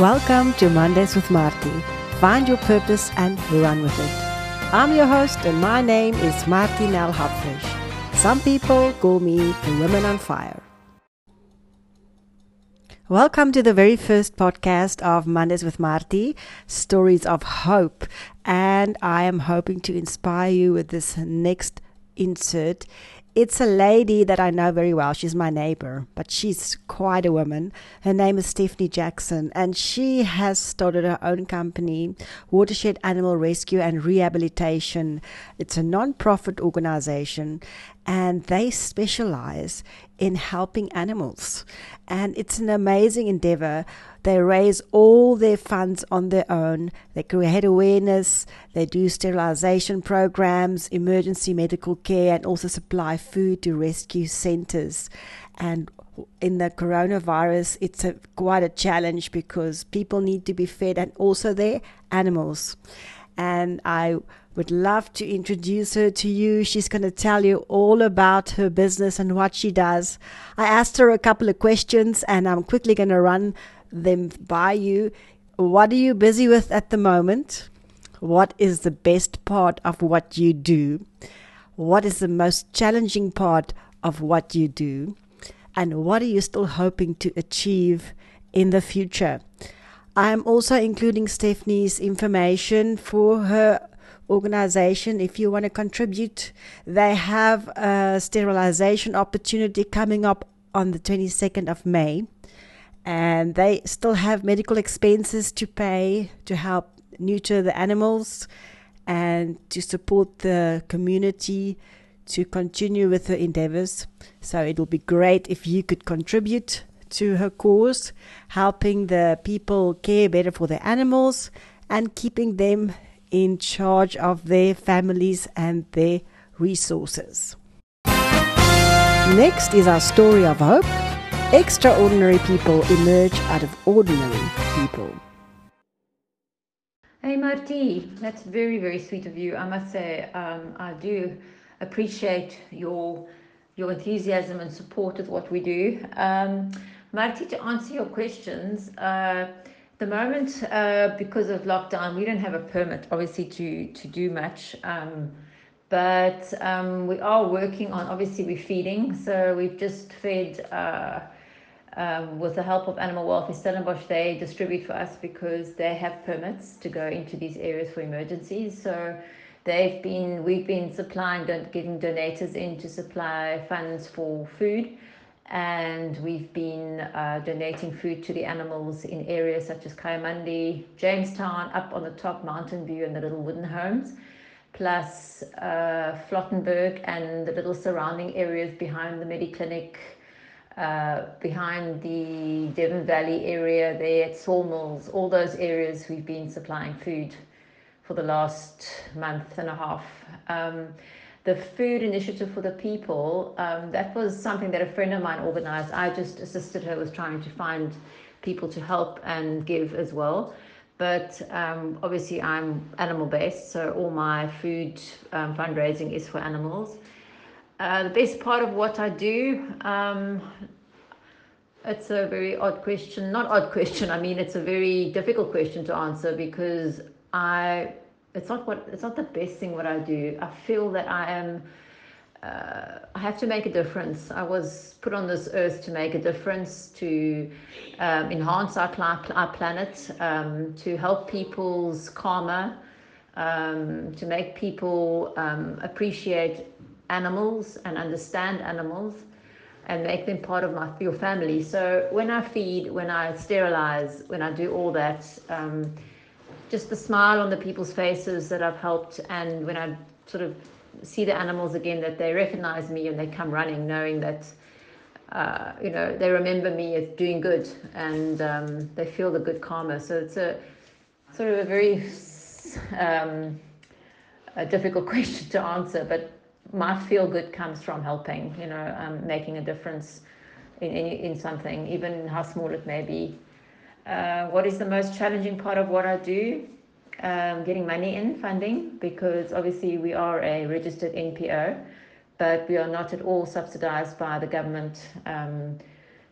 Welcome to Mondays with Marty. Find your purpose and run with it. I'm your host, and my name is Marty Nell Hopfish. Some people call me the Woman on Fire. Welcome to the very first podcast of Mondays with Marty, Stories of Hope. And I am hoping to inspire you with this next insert. It's a lady that I know very well. She's my neighbor, but she's quite a woman. Her name is Stephanie Jackson, and she has started her own company, Watershed Animal Rescue and Rehabilitation. It's a non profit organization, and they specialize in helping animals. And it's an amazing endeavor. They raise all their funds on their own. They create awareness. They do sterilization programs, emergency medical care, and also supply food to rescue centers. And in the coronavirus, it's a, quite a challenge because people need to be fed and also their animals. And I would love to introduce her to you. She's going to tell you all about her business and what she does. I asked her a couple of questions and I'm quickly going to run them by you. What are you busy with at the moment? What is the best part of what you do? What is the most challenging part of what you do? And what are you still hoping to achieve in the future? I'm also including Stephanie's information for her organization if you want to contribute. They have a sterilization opportunity coming up on the 22nd of May, and they still have medical expenses to pay to help neuter the animals and to support the community to continue with her endeavors. So it will be great if you could contribute to her cause, helping the people care better for their animals and keeping them in charge of their families and their resources. Next is our story of hope. Extraordinary people emerge out of ordinary people. Hey Marty, that's very very sweet of you. I must say, um, I do appreciate your your enthusiasm and support of what we do. Um, Marty, to answer your questions, uh, the moment, uh, because of lockdown, we don't have a permit, obviously, to to do much. Um, but um, we are working on. Obviously, we're feeding, so we've just fed. Uh, um, with the help of Animal Welfare Stellenbosch, they distribute for us because they have permits to go into these areas for emergencies. So they've been, we've been supplying, getting donators in to supply funds for food and we've been uh, donating food to the animals in areas such as Kayamandi, Jamestown, up on the top Mountain View and the little wooden homes, plus uh, Vlottenburg and the little surrounding areas behind the Mediclinic, uh, behind the Devon Valley area there at Sawmills, all those areas we've been supplying food for the last month and a half. Um, the food initiative for the people, um, that was something that a friend of mine organized. I just assisted her with trying to find people to help and give as well. But um, obviously, I'm animal based, so all my food fundraising is for animals. Uh, the best part of what I do, um, it's a very odd question. Not odd question, I mean, it's a very difficult question to answer because I it's not what it's not the best thing what I do. I feel that I am uh, I have to make a difference. I was put on this earth to make a difference, to um, enhance our, our planet, um, to help people's karma, um, to make people um, appreciate animals and understand animals and make them part of my your family. So when I feed, when I sterilize, when I do all that, um, just the smile on the people's faces that I've helped, and when I sort of see the animals again, that they recognize me and they come running, knowing that. Uh, you know, they remember me as doing good and um, they feel the good karma. So it's a sort of a very um, a difficult question to answer, but my feel good comes from helping, you know, um, making a difference in, in, in something, even how small it may be. Uh, what is the most challenging part of what I do? Um, getting money in funding because obviously we are a registered NPO, but we are not at all subsidized by the government. Um,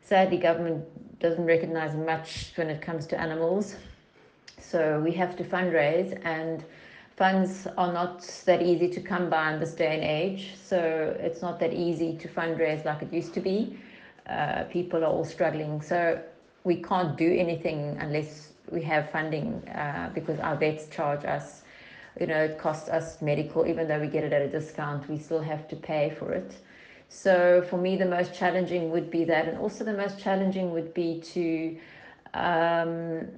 sadly, government doesn't recognize much when it comes to animals. So we have to fundraise, and funds are not that easy to come by in this day and age. So it's not that easy to fundraise like it used to be. Uh, people are all struggling. So we can't do anything unless we have funding uh, because our vets charge us. You know, it costs us medical, even though we get it at a discount, we still have to pay for it. So for me, the most challenging would be that, and also the most challenging would be to. Um,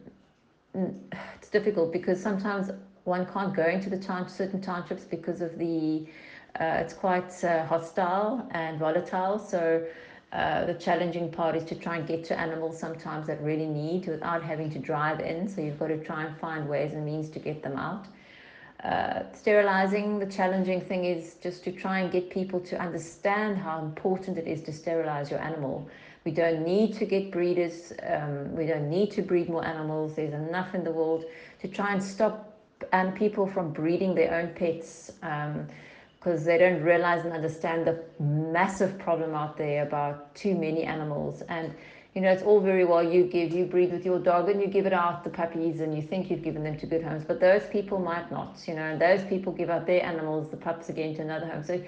it's difficult because sometimes one can't go into the town, certain townships because of the. Uh, it's quite uh, hostile and volatile. So uh, the challenging part is to try and get to animals sometimes that really need without having to drive in. So you've got to try and find ways and means to get them out. Uh, sterilizing, the challenging thing is just to try and get people to understand how important it is to sterilize your animal. We don't need to get breeders, um, we don't need to breed more animals. There's enough in the world to try and stop and people from breeding their own pets. Um, because they don't realize and understand the massive problem out there about too many animals. And you know, it's all very well you give, you breed with your dog and you give it out the puppies and you think you've given them to good homes, but those people might not, you know, and those people give out their animals, the pups again to another home. So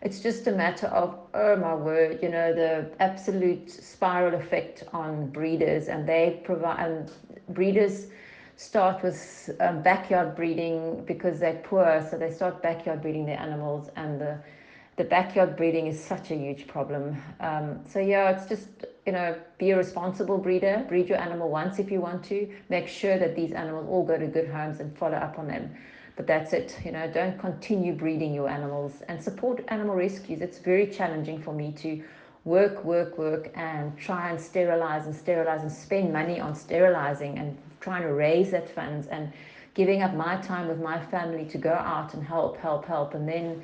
it's just a matter of, oh my word, you know, the absolute spiral effect on breeders and they provide, and breeders start with um, backyard breeding because they're poor, so they start backyard breeding their animals, and the the backyard breeding is such a huge problem. Um, so yeah, it's just you know be a responsible breeder. Breed your animal once if you want to. Make sure that these animals all go to good homes and follow up on them. But that's it. You know, don't continue breeding your animals and support animal rescues. It's very challenging for me to work, work, work, and try and sterilize and sterilize and spend money on sterilizing and trying to raise that funds and giving up my time with my family to go out and help, help, help, and then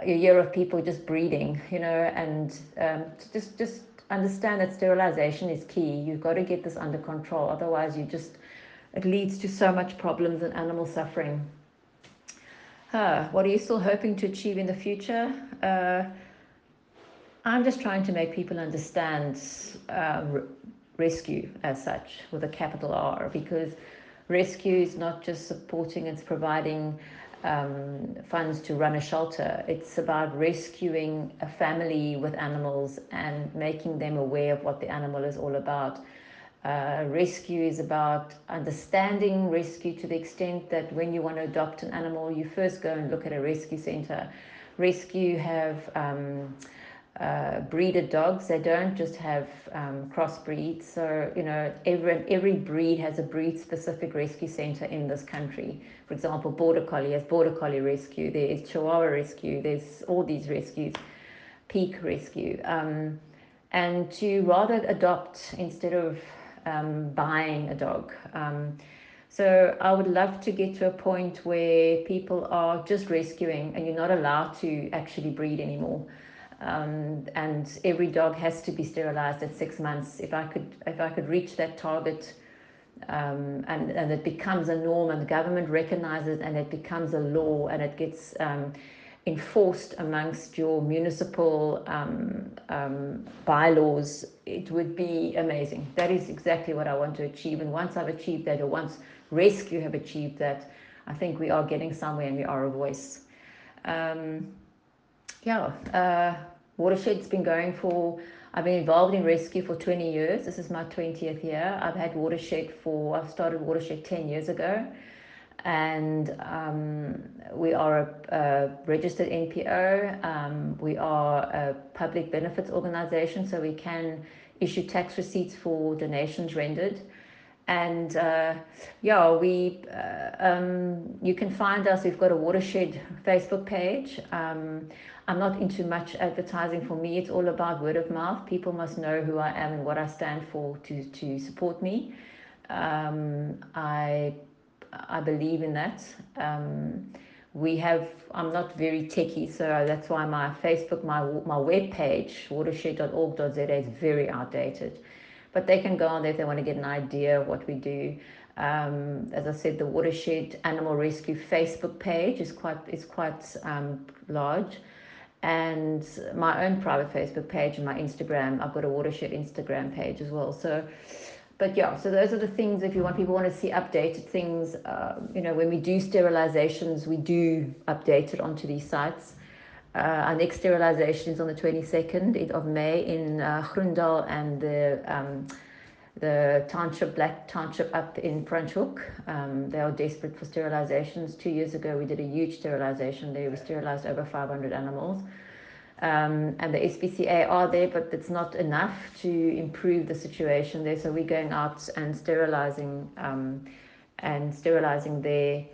a year of people just breeding, you know, and um, just just understand that sterilization is key. You've got to get this under control, otherwise you just it leads to so much problems and animal suffering. Uh, what are you still hoping to achieve in the future? Uh, I'm just trying to make people understand uh, rescue as such with a capital R because rescue is not just supporting, it's providing um, funds to run a shelter. It's about rescuing a family with animals and making them aware of what the animal is all about. Uh, rescue is about understanding rescue to the extent that when you want to adopt an animal, you first go and look at a rescue center. Rescue have um, uh, breeded dogs. They don't just have um, crossbreeds. So, you know, every, every breed has a breed specific rescue center in this country. For example, Border Collie has Border Collie Rescue, there's Chihuahua Rescue, there's all these rescues, Peak Rescue. Um, and to rather adopt instead of um, buying a dog. Um, so I would love to get to a point where people are just rescuing and you're not allowed to actually breed anymore. Um, and every dog has to be sterilized at six months. If I could, if I could reach that target, um, and and it becomes a norm, and the government recognizes, and it becomes a law, and it gets um, enforced amongst your municipal um, um, bylaws, it would be amazing. That is exactly what I want to achieve. And once I've achieved that, or once rescue have achieved that, I think we are getting somewhere, and we are a voice. Um, yeah. Uh, Watershed's been going for, I've been involved in rescue for 20 years. This is my 20th year. I've had Watershed for, I've started Watershed 10 years ago. And um, we are a, a registered NPO. Um, we are a public benefits organization, so we can issue tax receipts for donations rendered and uh, yeah, we uh, um, you can find us. We've got a watershed Facebook page. Um, I'm not into much advertising. For me, it's all about word of mouth. People must know who I am and what I stand for to to support me. Um, I I believe in that. Um, we have. I'm not very techy, so that's why my Facebook, my my web page, watershed.org.za, is very outdated but they can go on there if they want to get an idea of what we do. Um, as I said, the Watershed Animal Rescue Facebook page is quite is quite um, large, and my own private Facebook page and my Instagram. I've got a watershed Instagram page as well. So, but yeah, so those are the things. If you want people want to see updated things, uh, you know, when we do sterilizations, we do update it onto these sites. Uh, our next sterilization is on the 22nd of May in uh, Groendal and the um, the township, Black Township up in Franschhoek. Um, they are desperate for sterilizations. Two years ago, we did a huge sterilization there. We sterilized over 500 animals. Um, and the SPCA are there, but it's not enough to improve the situation there. So we're going out and sterilizing um, and sterilizing there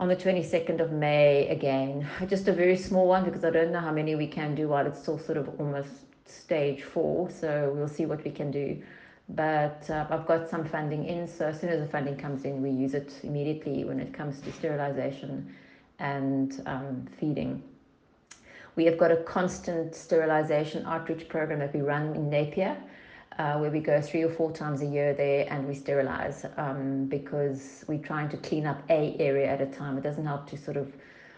on the 22nd of May again. Just a very small one because I don't know how many we can do while it's still sort of almost stage four. So we'll see what we can do but uh, I've got some funding in, so as soon as the funding comes in, we use it immediately when it comes to sterilization and um, feeding. We have got a constant sterilization outreach program that we run in Napier, uh, where we go three or four times a year there and we sterilize um, because we're trying to clean up a area at a time. It doesn't help to sort of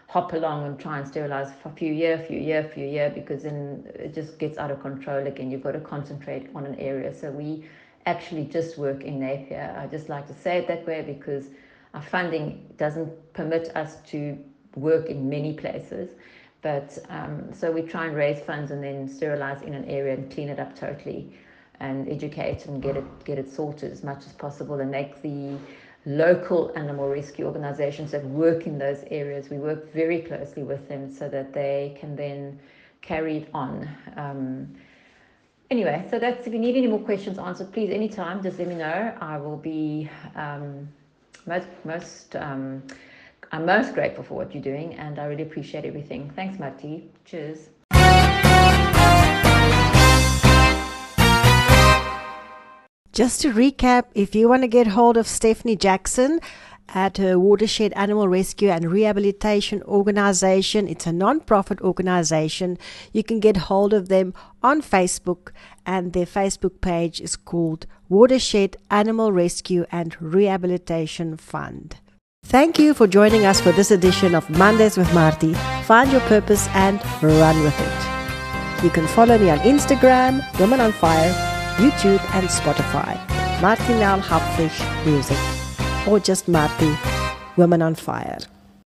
hop along and try and sterilize for a few year, a few year, a few year, because then it just gets out of control again. You've got to concentrate on an area. So we actually just work in Napier. I just like to say it that way because our funding doesn't permit us to work in many places. But um, so we try and raise funds and then sterilize in an area and clean it up totally and educate and get it get it sorted as much as possible and make the local animal rescue organizations that work in those areas. We work very closely with them so that they can then carry it on. Um, anyway, so that's if you need any more questions answered, please anytime just let me know. I will be um, most most um, I'm most grateful for what you're doing and I really appreciate everything. Thanks, Marty. Cheers. Just to recap, if you want to get hold of Stephanie Jackson at her Watershed Animal Rescue and Rehabilitation Organization, it's a non-profit organization. You can get hold of them on Facebook, and their Facebook page is called Watershed Animal Rescue and Rehabilitation Fund. Thank you for joining us for this edition of Mondays with Marty. Find your purpose and run with it. You can follow me on Instagram, Women on Fire YouTube and Spotify. Martinel Hauptfish Music or just Marty Women on Fire.